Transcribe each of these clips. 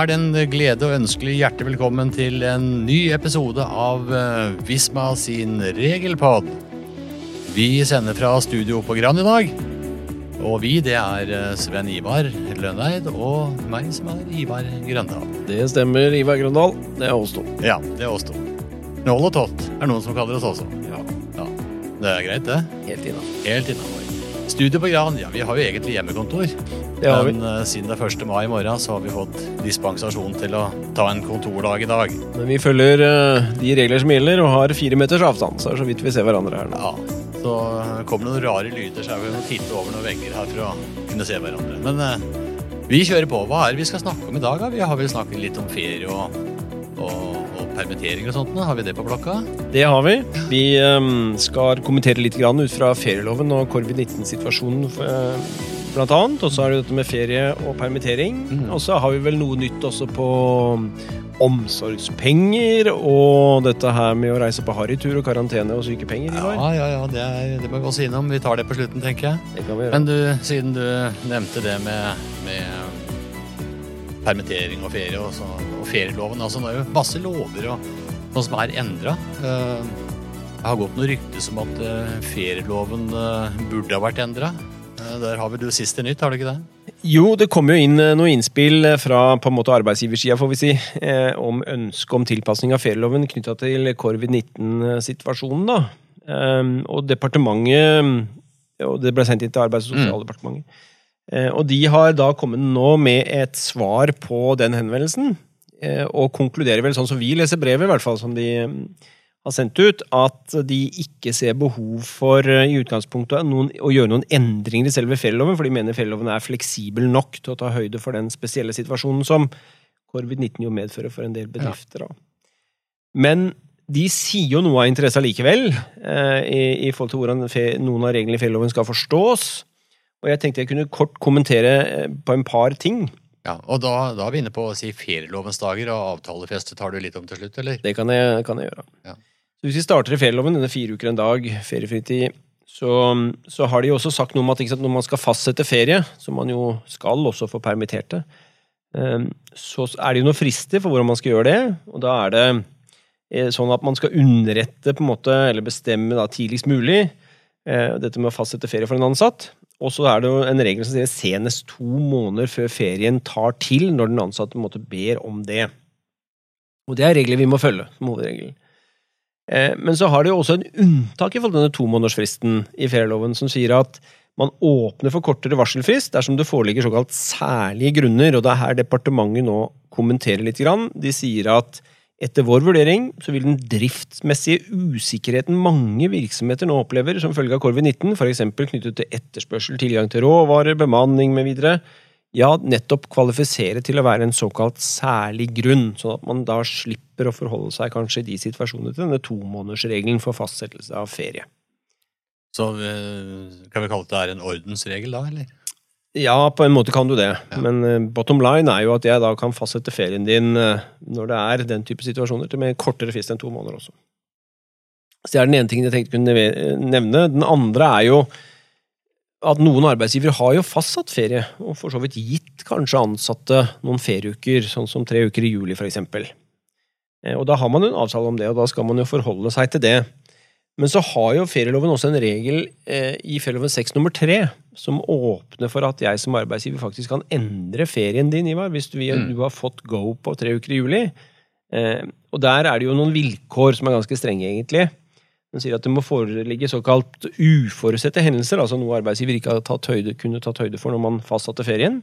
er det en glede å ønske hjertelig velkommen til en ny episode av eh, Visma sin regelpod. Vi sender fra studio på Gran i dag. Og vi, det er eh, Sven Ivar Lønneid og meg som er Ivar Grøndal. Det stemmer, Ivar Grøndal. Det er oss to. Ja, det er oss to. Nål og tott er noen som kaller oss også. Ja, Ja, Det er greit, det. Helt innafor. Studio på Gran, ja, vi har jo egentlig hjemmekontor. Men uh, siden det er 1. mai i morgen, så har vi fått dispensasjon til å ta en kontordag i dag. Men vi følger uh, de regler som gjelder, og har fire meters avstand. Så er det så vidt vi ser hverandre her nå. Ja, så eh, kommer det noen rare lyder, så er vi må titte over noen vegger her for å kunne se hverandre. Men uh, vi kjører på. Hva er det vi skal snakke om i dag? Da? Vi har vel snakket litt om ferie og, og, og permitteringer og sånt. Har vi det på blokka? Det har vi. Vi eh, skal kommentere litt grann ut fra ferieloven og covid-19-situasjonen eh, blant annet. Og så er det dette med ferie og permittering. Mm. Og så har vi vel noe nytt også på omsorgspenger og dette her med å reise på harrytur og karantene og sykepenger. Ja, ja, ja, det, er, det må vi også innom. Vi tar det på slutten, tenker jeg. Det kan vi gjøre. Men du, siden du nevnte det med, med permittering og ferie og, så, og ferieloven altså Det er jo masse lover og noe som er endra. Det har gått noen rykter som at eh, ferieloven eh, burde ha vært endra. Der har vi du siste nytt, har du ikke det? Jo, det kom jo inn eh, noen innspill fra på en måte arbeidsgiversida, får vi si, eh, om ønske om tilpasning av ferieloven knytta til covid-19-situasjonen. da. Um, og departementet Og det ble sendt inn til Arbeids- og sosialdepartementet. Eh, og de har da kommet nå med et svar på den henvendelsen, eh, og konkluderer vel sånn som vi leser brevet, i hvert fall som de mm, har sendt ut, at de ikke ser behov for eh, i utgangspunktet noen, å gjøre noen endringer i selve ferieloven, for de mener ferieloven er fleksibel nok til å ta høyde for den spesielle situasjonen som covid-19 jo medfører for en del bedrifter. Ja. Men de sier jo noe av interesse likevel, eh, i, i forhold til hvordan fe, noen av reglene i ferieloven skal forstås. Og jeg tenkte jeg kunne kort kommentere eh, på en par ting. Ja, Og da, da er vi inne på å si ferielovens dager, og avtalefeste tar du litt om til slutt, eller? Det kan jeg, kan jeg gjøre. Ja. Så Hvis vi starter i ferieloven, denne fire uker en dag, feriefritid, så, så har de jo også sagt noe om at ikke sant, når man skal fastsette ferie, som man jo skal også for permitterte, eh, så er det jo noen frister for hvordan man skal gjøre det. Og da er det eh, sånn at man skal underrette på en måte, eller bestemme da, tidligst mulig eh, dette med å fastsette ferie for en ansatt. Og så er det jo en regel som sier senest to måneder før ferien tar til, når den ansatte måtte ber om det. Og det er regler vi må følge, som hovedregel. Eh, Men så har det jo også en unntak i forhold til denne tomånedersfristen i ferieloven, som sier at man åpner for kortere varselfrist dersom det foreligger såkalt særlige grunner, og det er her departementet nå kommenterer litt. Grann. De sier at etter vår vurdering så vil den driftsmessige usikkerheten mange virksomheter nå opplever som følge av covid-19, f.eks. knyttet til etterspørsel, tilgang til råvarer, bemanning mv., ja, nettopp kvalifisere til å være en såkalt særlig grunn, sånn at man da slipper å forholde seg kanskje i de situasjonene til denne tomånedersregelen for fastsettelse av ferie. Så eh, kan vi kalle det er en ordensregel da, eller? Ja, på en måte kan du det, Ja. men eh, bottom line er jo at jeg da kan fastsette ferien din eh, når det er den type situasjoner, til med kortere frist enn to måneder også. Så det er den ene tingen jeg tenkte kunne nevne. Den andre er jo at noen arbeidsgivere har jo fastsatt ferie, og for så vidt gitt kanskje ansatte noen ferieuker, sånn som tre uker i juli for eksempel. Og da har man en avtale om det, og da skal man jo forholde seg til det. Men så har jo ferieloven også en regel eh, i ferieloven 6 nummer 3 som åpner for at jeg som arbeidsgiver faktisk kan endre ferien din, Ivar, hvis du, Mm. du har fått go på tre uker i juli. Eh, og der er det jo noen vilkår som er ganske strenge, egentlig. Den sier at det må foreligge såkalt uforutsette hendelser, altså noe arbeidsgiver ikke har tatt høyde, kunne tatt høyde for når man fastsatte ferien.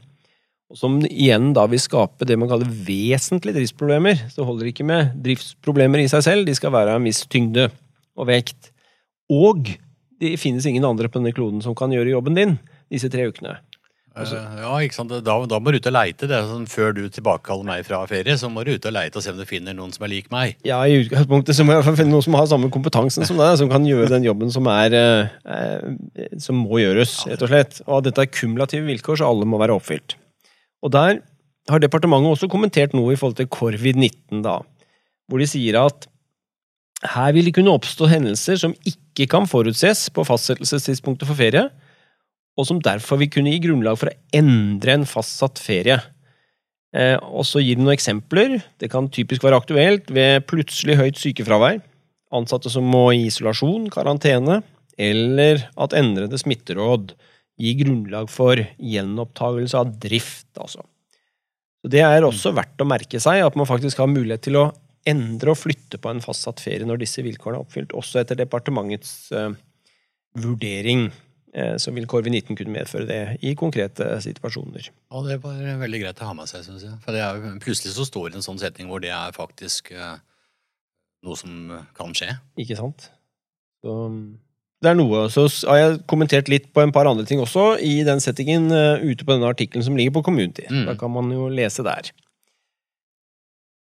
Og som igjen da vil skape det man kaller vesentlige driftsproblemer. Så holder det ikke med driftsproblemer i seg selv, de skal være av en viss tyngde og vekt. Og det finnes ingen andre på denne kloden som kan gjøre jobben din disse tre ukene. Altså- Eh, ja, ikke sant? Da, da må du ut og leite. Det er sånn, før du tilbakekaller meg fra ferie, så må du ut og leite og se om du finner noen som er lik meg. Ja, i utgangspunktet så må jeg finne noen som har samme kompetansen som deg, som kan gjøre den jobben som er eh, eh, som må gjøres, rett og slett. Og dette er kumulative vilkår, så alle må være oppfylt. Og der har departementet også kommentert noe i forhold til covid-19, da. Hvor de sier at her vil det kunne oppstå hendelser som ikke kan forutses på fastsettelsestidspunktet for ferie, og som derfor vil kunne gi grunnlag for å endre en fastsatt ferie. Eh, og så gir den noen eksempler. Det kan typisk være aktuelt ved plutselig høyt sykefravær, ansatte som må i isolasjon, karantene, eller at endrede smitteråd gir grunnlag for gjenopptagelse av drift, altså. Så Det er også verdt å merke seg at man faktisk har mulighet til å endre og flytte på en fastsatt ferie når disse vilkårene er oppfylt, også etter departementets uh, vurdering. Eh, så vil covid-19 kunne medføre det i konkrete situasjoner. Og det var veldig greit å ha med seg, syns jeg. For det er jo, plutselig så står det en sånn setning hvor det er faktisk eh, noe som kan skje. Ikke sant? Så det er noe. Så har jeg kommentert litt på en par andre ting også i den settingen uh, ute på denne artikkelen som ligger på Community. Mm. Da kan man jo lese der.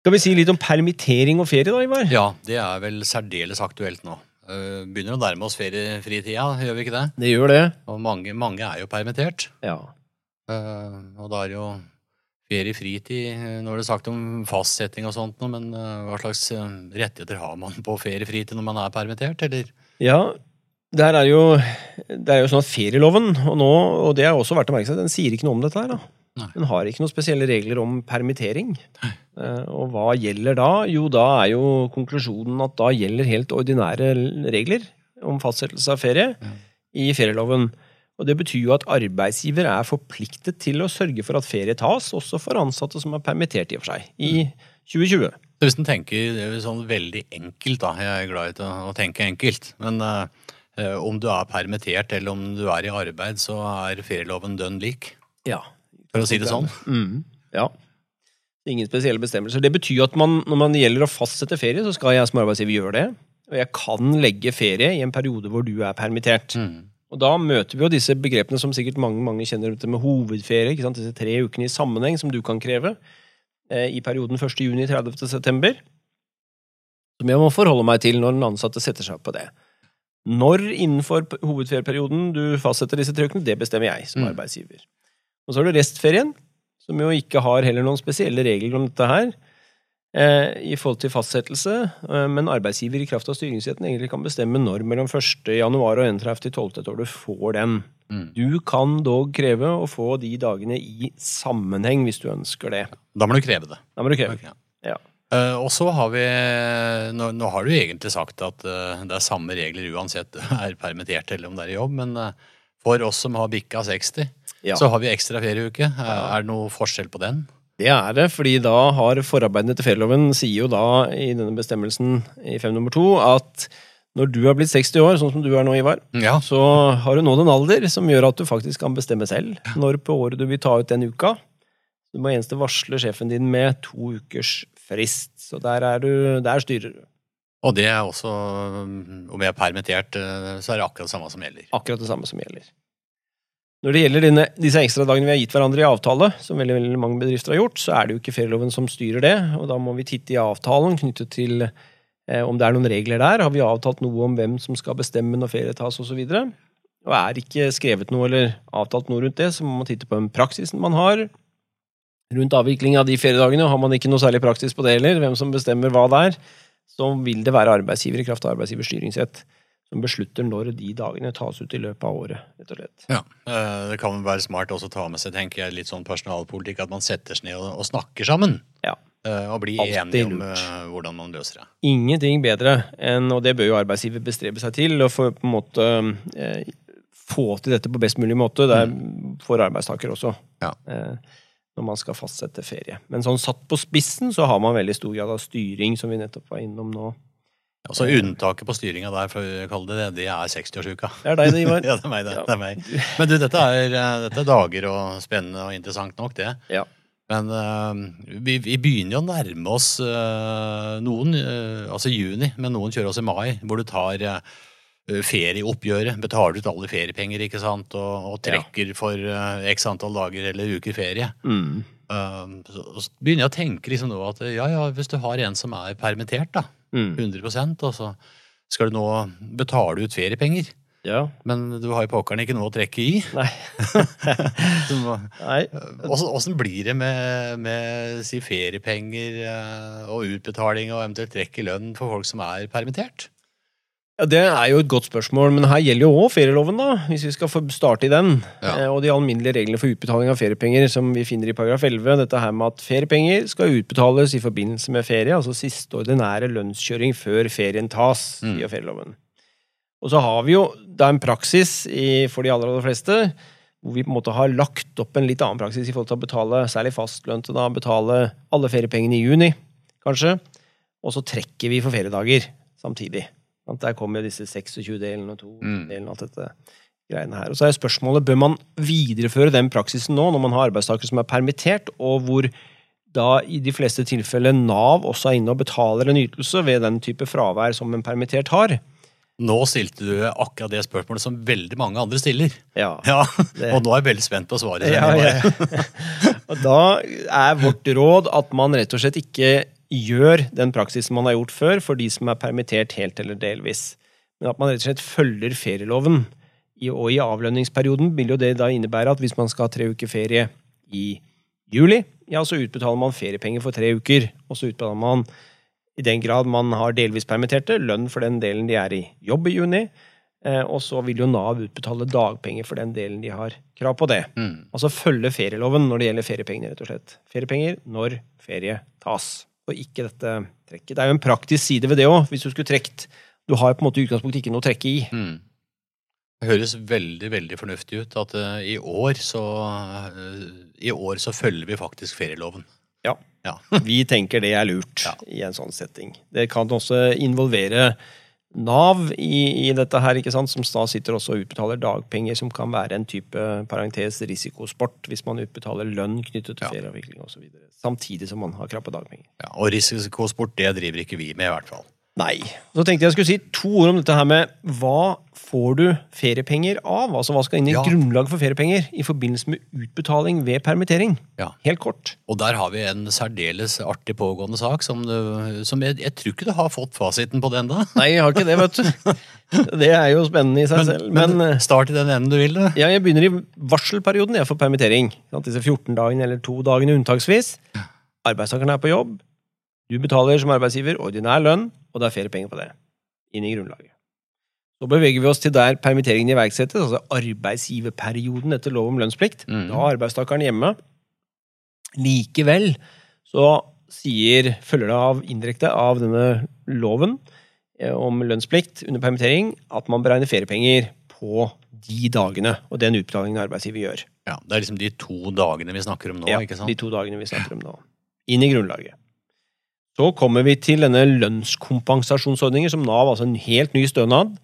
Skal vi si litt om permittering og ferie, da, Ivar? Ja, det er vel særdeles aktuelt nå. Eh, Begynner å nærme oss feriefritida, gjør vi ikke det? Det gjør det. Og mange, mange er jo permittert. Ja. Eh, Og da er jo feriefritid eh, Nå er det sagt om fastsetting og sånt, men hva slags rettigheter har man på feriefritid når man er permittert, eller? ja. Der er jo, det er jo sånn at ferieloven, og, nå, og det er også verdt å merke seg, den sier ikke noe om dette her. da. Nei. Den har ikke noen spesielle regler om permittering. Eh, Og hva gjelder da? Jo, da er jo konklusjonen at da gjelder helt ordinære regler om fastsettelse av ferie Nei. i ferieloven. Og Det betyr jo at arbeidsgiver er forpliktet til å sørge for at ferie tas, også for ansatte som er permittert i og for seg, i 2020. Så Hvis en tenker det er sånn veldig enkelt, da, jeg er glad i å, tenke enkelt, men eh, om du er permittert eller om du er i arbeid, så er ferieloven dønn lik, Ja. For å si det sånn. Mm, ja. Ingen spesielle bestemmelser. Det betyr at man, når man gjelder å fastsette ferie, så skal jeg som arbeidsgiver gjøre det. Og jeg kan legge ferie i en periode hvor du er permittert. Mm. Og da møter vi jo disse begrepene som sikkert mange mange kjenner til med hovedferie. Disse tre ukene i sammenheng som du kan kreve eh, i perioden 1. juni 30. september. Som jeg må forholde meg til når den ansatte setter seg på det. Når innenfor hovedferieperioden du fastsetter disse tre ukene, det bestemmer jeg som Mm. Og så har du restferien, som jo ikke har heller noen spesielle regler om dette her. Eh, i forhold til fastsettelse, eh, men arbeidsgiver i kraft av styringsretten egentlig kan bestemme når mellom 1. januar og 31.12. år du får den. Mm. Du kan dog kreve å få de dagene i sammenheng hvis du ønsker det. Da må du kreve det. Da må du kreve. Okay. Ja. Uh, og så har vi nå, nå har du egentlig sagt at uh, det er samme regler uansett du er permittert eller om det er i jobb, men uh, for oss som har bikka 60, Ja. så har vi ekstra ferieuke. Er det noe forskjell på den? Det er det, fordi da har forarbeidene til ferieloven sier jo da i denne bestemmelsen i fem nummer to at når du har blitt 60 år, sånn som du er nå, Ivar, Ja. så har du nådd en alder som gjør at du faktisk kan bestemme selv når på året du vil ta ut den uka. Du må eneste varsle sjefen din med to ukers frist. Så der, er du, der styrer du. Og det er også Om jeg er permittert, eh, så er det akkurat det samme som gjelder. Akkurat det samme som gjelder. Når det gjelder denne, disse ekstradagene vi har gitt hverandre i avtale, som veldig, veldig mange bedrifter har gjort, så er det jo ikke ferieloven som styrer det, og da må vi titte i avtalen knyttet til eh, om det er noen regler der. Har vi avtalt noe om hvem som skal bestemme når ferie tas, osv.? Og, og er ikke skrevet noe eller avtalt noe rundt det, så må man titte på den praksisen man har. Rundt avvikling av de feriedagene har man ikke noe særlig praksis på det heller, hvem som bestemmer hva det er. Så vil det være arbeidsgiver i kraft av arbeidsgivers styringsrett som beslutter når de dagene tas ut i løpet av året, rett og slett. Ja, eh, Det kan være smart også å ta med seg tenker jeg, litt sånn personalpolitikk, at man setter seg ned og, og snakker sammen. Ja. Eh, Og blir enige om eh, hvordan man løser det. Ingenting bedre enn, og det bør jo arbeidsgiver bestrebe seg til, å få, på en måte, eh, få til dette på best mulig måte. Det er for arbeidstaker også. Ja. Eh, når man skal fastsette ferie. Men sånn satt på spissen så har man veldig stor grad av styring, som vi nettopp var innom nå. Ja, så Unntaket på styringa der, for å kalle det det, det er 60-årsuka. Det er deg, det, Ivar. Ja, det er meg, det. Ja. det er meg. Men du, dette er, eh, dette er dager og spennende og interessant nok, det. Ja. Men uh, vi, vi begynner jo å nærme oss uh, noen, uh, altså juni, men noen kjører oss i mai, hvor du tar ferieoppgjøret, betaler ut alle feriepenger, ikke sant, og, og Ja. trekker for eh, x antall dager eller uker ferie. Mm. Så, så begynner jeg å tenke liksom nå at ja, ja, hvis du har en som er permittert, da, Mm. 100 og så skal du nå betale ut feriepenger, Ja. men du har jo pokkeren ikke noe å trekke i. Nei. Må- Nei. Åssen blir det med, med si, feriepenger eh, og utbetaling og eventuelt trekk i lønn for folk som er permittert? Ja, Det er jo et godt spørsmål, men her gjelder jo òg ferieloven, da, hvis vi skal få starte i den. Ja. Eh, Og de alminnelige reglene for utbetaling av feriepenger som vi finner i paragraf 11. Dette her med at feriepenger skal utbetales i forbindelse med ferie, altså siste ordinære lønnskjøring før ferien tas, Mm. sier ferieloven. Og så har vi jo det er en praksis i, for de aller, aller fleste, hvor vi på en måte har lagt opp en litt annen praksis i forhold til å betale særlig fastlønte, da, betale alle feriepengene i juni, kanskje, og så trekker vi for feriedager samtidig. Der kommer jo disse 26-delene og 2-delene og alt dette greiene her. Og så er spørsmålet, bør man videreføre den praksisen nå, når man har arbeidstakere som er permittert, og hvor da i de fleste tilfeller Nav også er inne og betaler en ytelse ved den type fravær som en permittert har? Nå stilte du akkurat det spørsmålet som veldig mange andre stiller. Ja. Ja, Og nå er jeg veldig spent på svaret. Ja, ja. Og da er vårt råd at man rett og slett ikke gjør den praksisen man har gjort før for de som er permittert helt eller delvis. Men at man rett og slett følger ferieloven. I, og i avlønningsperioden vil jo det da innebære at hvis man skal ha tre uker ferie i juli, ja, så utbetaler man feriepenger for tre uker. Og så utbetaler man, i den grad man har delvis permitterte, lønn for den delen de er i jobb i juni. Eh, og så vil jo Nav utbetale dagpenger for den delen de har krav på det. Mm. Altså følge ferieloven når det gjelder feriepengene, rett og slett. Feriepenger når ferie tas, og ikke dette trekket. Det er jo en praktisk side ved det òg, hvis du skulle trukket Du har på en måte i utgangspunktet ikke noe å trekke i. Mm. Det høres veldig veldig fornuftig ut at uh, i, år så, uh, i år så følger vi faktisk ferieloven. Ja. Ja. Vi tenker det er lurt Ja. i en sånn setting. Det kan også involvere Nav i, i dette her, ikke sant, som da sitter også og utbetaler dagpenger, som kan være en type parentes risikosport, hvis man utbetaler lønn knyttet til ferieavvikling osv. Samtidig som man har krav på dagpenger. Ja, og risikosport det driver ikke vi med, i hvert fall. Nei. Så tenkte jeg jeg skulle si to ord om dette her med hva får du feriepenger av? Altså hva skal inn i Ja. grunnlaget for feriepenger i forbindelse med utbetaling ved permittering? Ja. Helt kort. Og der har vi en særdeles artig pågående sak som, du, som jeg, jeg tror ikke du har fått fasiten på det ennå. Nei, jeg har ikke det, vet du. Det er jo spennende i seg selv. Men, men, start i den enden du vil, ja, jeg begynner i varselperioden jeg for permittering. Sant? Disse 14 dagene eller to dagene unntaksvis. Arbeidstakerne er på jobb. Du betaler som arbeidsgiver ordinær lønn, og det er feriepenger på det. Inn i grunnlaget. Så beveger vi oss til der permitteringen iverksettes, altså arbeidsgiverperioden etter lov om lønnsplikt. Mm. Da er arbeidstakeren hjemme. Likevel så sier, følger det av indirekte av denne loven eh, om lønnsplikt under permittering at man beregner feriepenger på de dagene og den utbetalingen arbeidsgiver gjør. Ja, Det er liksom de to dagene vi snakker om nå, Ja, ikke sant? De to dagene vi snakker om nå. Inn i grunnlaget. Så kommer vi til denne lønnskompensasjonsordningen som Nav, altså en helt ny stønad.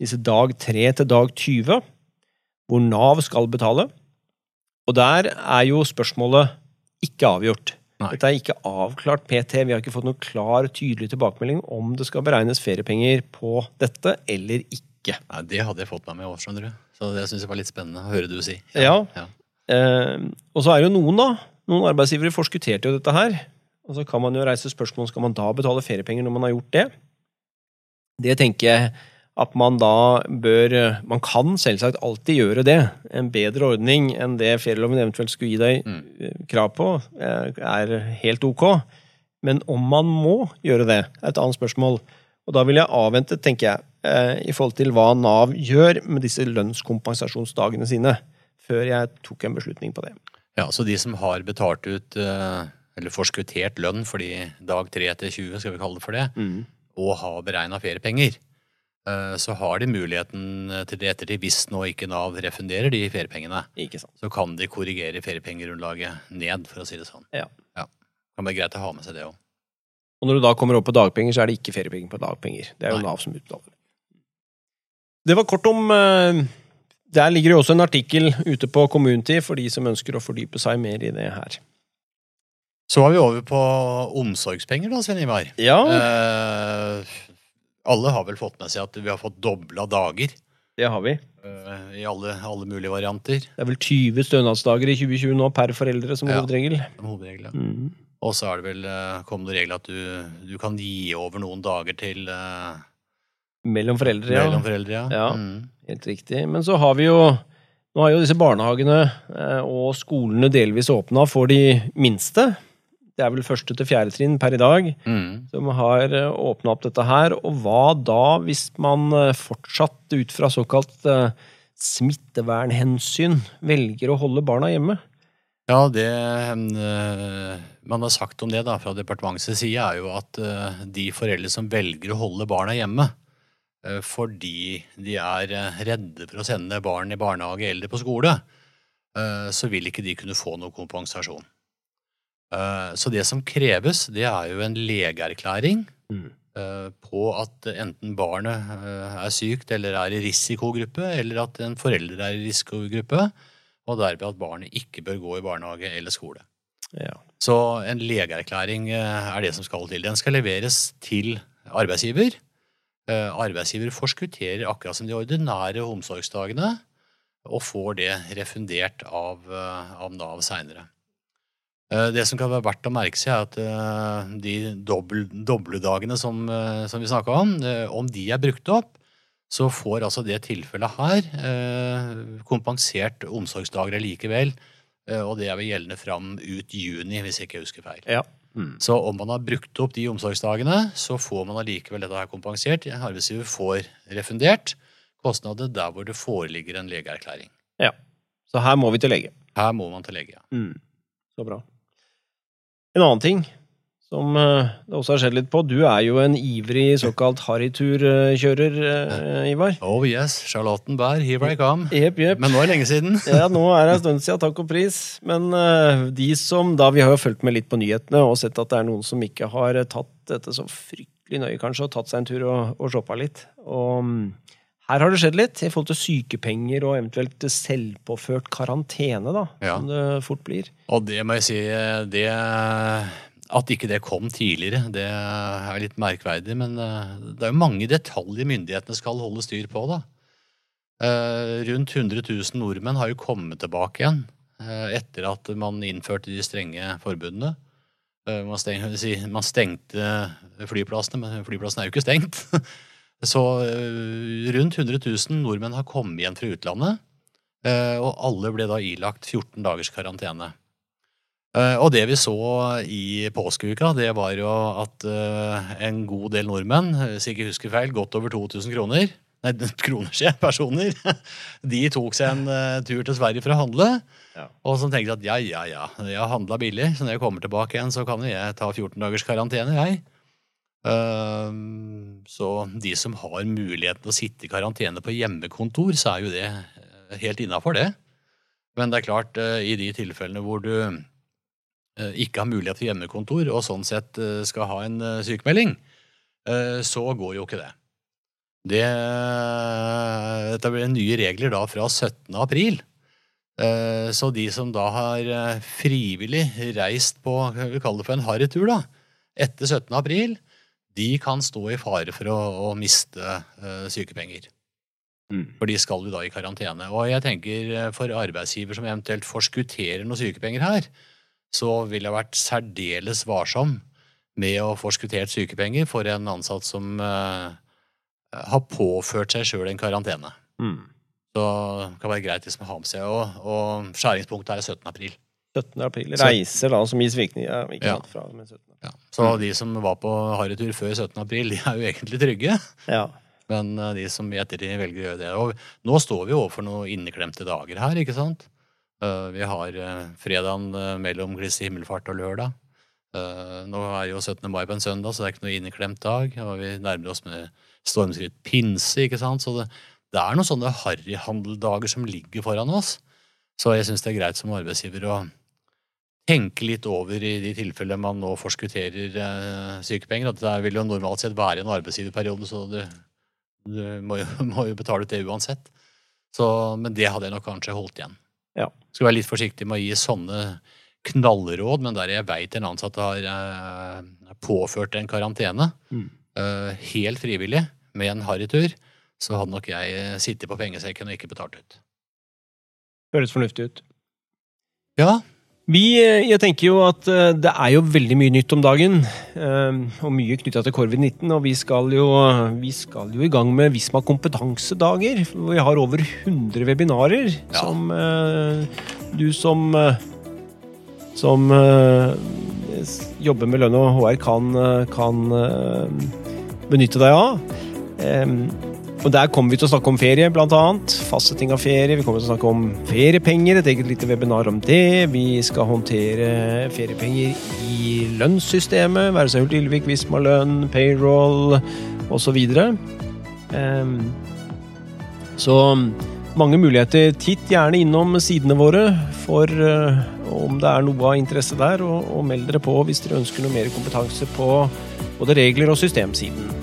Disse dag 3 til dag 20, hvor Nav skal betale. Og der er jo spørsmålet ikke avgjort. Nei. Dette er ikke avklart PT. Vi har ikke fått noen klar, tydelig tilbakemelding om det skal beregnes feriepenger på dette eller ikke. Nei, Det hadde jeg fått meg med òg, skjønner du. Så det syns jeg var litt spennende å høre du si. Ja. ja. Eh, og så er det jo noen, da. Noen arbeidsgivere forskutterte jo dette her. Og så kan man jo reise spørsmål skal man da betale feriepenger når man har gjort det. Det tenker jeg at man da bør Man kan selvsagt alltid gjøre det. En bedre ordning enn det ferieloven eventuelt skulle gi deg Mm. eh, krav på, eh, er helt ok. Men om man må gjøre det, er et annet spørsmål. Og da vil jeg avvente, tenker jeg, eh, i forhold til hva Nav gjør med disse lønnskompensasjonsdagene sine, før jeg tok en beslutning på det. Ja, Så de som har betalt ut, eller forskuttert lønn fordi dag 3 etter 20, skal vi kalle det for det, og har beregna feriepenger, eh, så har de muligheten til det ettertid, hvis nå ikke Nav refunderer de feriepengene, Ikke sant. så kan de korrigere feriepengegrunnlaget ned, for å si det sånn. Ja. Kan være greit å ha med seg det òg. Og når du da kommer opp på dagpenger, så er det ikke feriepenger på dagpenger. Det er jo Nei. Nav som utbetaler. Det var kort om eh, Der ligger jo også en artikkel ute på Community for de som ønsker å fordype seg mer i det her. Så var vi over på omsorgspenger, da, Svein Ivar. Ja, Eh, alle har vel fått med seg at vi har fått dobla dager det har vi. eh, i alle, alle mulige varianter. Det er vel 20 stønadsdager i 2020 nå per foreldre som Ja. hovedregel. som hovedregel. ja. Mm. Og så er det vel kom det regel at du, du kan gi over noen dager til eh, Mellom foreldre, ja. mellom foreldre. Ja. Ja. Mm. Helt riktig. Men så har vi jo Nå har jo disse barnehagene eh, og skolene delvis åpna for de minste. Det er vel første til fjerde trinn per i dag, Mm. som har åpna opp dette her. Og hva da hvis man eh, fortsatt ut fra såkalt eh, smittevernhensyn velger å holde barna hjemme? Ja, det eh, man har sagt om det da, fra departementets side, er jo at eh, de foreldre som velger å holde barna hjemme eh, fordi de er eh, redde for å sende barn i barnehage eller på skole, eh, så vil ikke de kunne få noe kompensasjon. Eh, Så det som kreves, det er jo en legeerklæring Mm. eh, på at enten barnet eh, er sykt eller er i risikogruppe, eller at en forelder er i risikogruppe, og derved at barnet ikke bør gå i barnehage eller skole. Ja. Så en legeerklæring er det som skal til. Den skal leveres til arbeidsgiver. Arbeidsgiver forskutterer akkurat som de ordinære omsorgsdagene, og får det refundert av, av Nav seinere. Det som kan være verdt å merke seg, er at eh, de dobledagene som, eh, som vi snakka om, eh, om de er brukt opp, så får altså det tilfellet her eh, kompensert omsorgsdager likevel. Eh, og det er vel gjeldende fram ut juni, hvis jeg ikke husker feil. ja. Mm. Så om man har brukt opp de omsorgsdagene, så får man allikevel dette her kompensert. Arbeidsgiver får refundert kostnader der hvor det foreligger en legeerklæring. ja. Så her må vi til lege. Her må man til lege. ja. Mm. Så bra. En annen ting som eh, det også har skjedd litt på. Du er jo en ivrig såkalt harryturkjører, eh, Ivar. Oh yes, Charlottenberg, here I come. Yep, yep. Men nå er det lenge siden. Ja, nå er det en stund siden, takk og pris. Men eh, de som da, Vi har jo fulgt med litt på nyhetene og sett at det er noen som ikke har tatt dette så fryktelig nøye, kanskje, og tatt seg en tur og, og shoppa litt. Og mm, her har det skjedd litt i forhold til sykepenger og eventuelt selvpåført karantene, da. Ja. Som det fort blir. Og det må jeg si, det At ikke det kom tidligere, det er litt merkverdig. Men eh, det er jo mange detaljer myndighetene skal holde styr på, da. Eh, Rundt 100 000 nordmenn har jo kommet tilbake igjen eh, etter at man innførte de strenge forbudene. Man stengte flyplassene, men flyplassene er jo ikke stengt. Så eh, rundt 100 000 nordmenn har kommet igjen fra utlandet, eh, og alle ble da ilagt 14 dagers karantene. Eh, Og det vi så i påskeuka, det var jo at en god del nordmenn, hvis jeg ikke husker feil, godt over 2000 kroner, nei, kroner, sier personer, de tok seg en tur til Sverige for å handle, Ja. og så tenkte de at ja, ja, ja, jeg har handla billig, så når jeg kommer tilbake igjen, så kan jo jeg ta 14 dagers karantene, jeg. Ehm, Så de som har muligheten til å sitte i karantene på hjemmekontor, så er jo det eh, helt innafor det. Men det er klart, eh, i de tilfellene hvor du eh, ikke har mulighet til hjemmekontor, og sånn sett skal ha en sykemelding, så går jo ikke det. Det, dette blir nye regler da fra 17. april. Så de som da har frivillig reist på vi kaller det for en harrytur da, etter 17. april, de kan stå i fare for å, å miste uh, sykepenger. Mm. For de skal jo da i karantene. Og jeg tenker eh, for arbeidsgiver som eventuelt forskutterer noen sykepenger her, så ville jeg vært særdeles varsom med å forskuttert sykepenger for en ansatt som uh, har påført seg sjøl en karantene. Mm. Så det kan være greit hvis man har med seg. Og, og skjæringspunktet er 17. april. 17. april. Reiser da som gis virkning ja, ikke Ja. sant, fra med 17. Ja. Så de som var på harrytur før 17. april, de er jo egentlig trygge. Ja. Men eh, de som i ettertid velger å gjøre det Og nå står vi overfor noen inneklemte dager her, ikke sant? Eh, Vi har eh, fredagen mellom Kristi himmelfart og lørdag. Eh, Nå er jo 17. mai på en søndag, så det er ikke noe inneklemt dag. Og vi nærmer oss med stormskritt pinse, ikke sant? Så det, det er noen sånne harryhandeldager som ligger foran oss. Så jeg syns det er greit som arbeidsgiver å tenke litt over i de tilfellene man nå forskutterer eh, sykepenger. At det vil jo normalt sett være en arbeidsgiverperiode, så du, du må, jo, må jo betale ut det uansett. Så, men det hadde jeg nok kanskje holdt igjen. Ja. Skal være litt forsiktig med å gi sånne knallråd, men der jeg veit en ansatt har eh, påført en karantene, Mm. eh, helt frivillig, med en harrytur, så hadde nok jeg eh, sittet på pengesekken og ikke betalt ut. Høres fornuftig ut. Ja, Vi, eh, jeg tenker jo at eh, det er jo veldig mye nytt om dagen, eh, og mye knytta til covid-19. Og vi skal, jo, vi skal jo i gang med Visma kompetansedager. Vi har over 100 webinarer som eh, du som som jobber med lønn og HR, kan, kan benytte deg av. Og Der kommer vi til å snakke om ferie, annet. Fastsetting av ferie. Vi kommer til å snakke om feriepenger, et eget lite webinar om det. Vi skal håndtere feriepenger i lønnssystemet, være seg Hult-Ylvik, Visma-lønn, payroll osv. Um, så mange muligheter. Titt gjerne innom sidene våre for eh, om det er noe av interesse der, og meld dere på hvis dere ønsker noe mer kompetanse på både regler og systemsiden.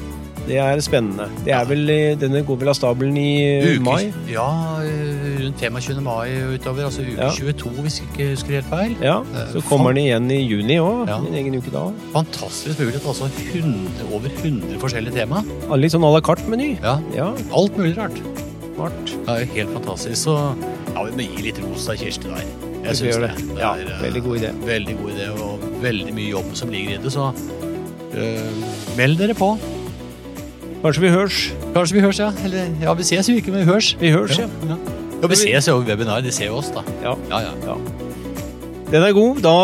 Det er spennende. Det er vel, denne går vel av stabelen i eh, Uke- mai? Ja, eh, rundt 25. mai og utover. Altså uke Ja. 22, hvis jeg ikke husker helt feil. Ja, Eh, så kommer den igjen i juni òg. Ja. En egen uke da. Fantastisk mulighet. Altså 100, over 100 forskjellige tema. Litt sånn à la carte-meny. Ja, Ja, alt mulig rart. smart. Det er helt fantastisk. Så ja, vi må gi litt ros til Kirsti der. Jeg syns det. det. Ja, er, eh, veldig god idé. Veldig god idé, og veldig mye jobb som ligger i det. Så eh, meld dere på. Kanskje vi hørs. Kanskje vi høres, ja. Eller ja, vi ses jo ikke, men vi hørs. Vi hørs, ja. ja. ja vi ses jo over webinar. De ser jo oss, da. Ja. Ja, ja. Den er god. Da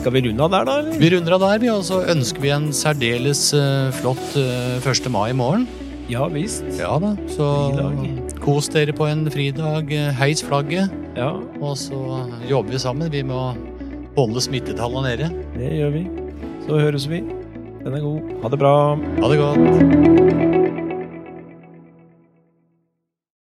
skal vi runde av der, da? eller? Vi runder av der, vi, og så ønsker vi en særdeles eh, flott eh, 1. mai i morgen. Ja visst. Ja da, så Fridag. kos dere på en fridag. eh, Heis flagget. Ja, Og så jobber vi sammen. Vi må holde smittetallene nede. det gjør vi. Så høres vi. Den er god. Ha det bra. Ha det godt.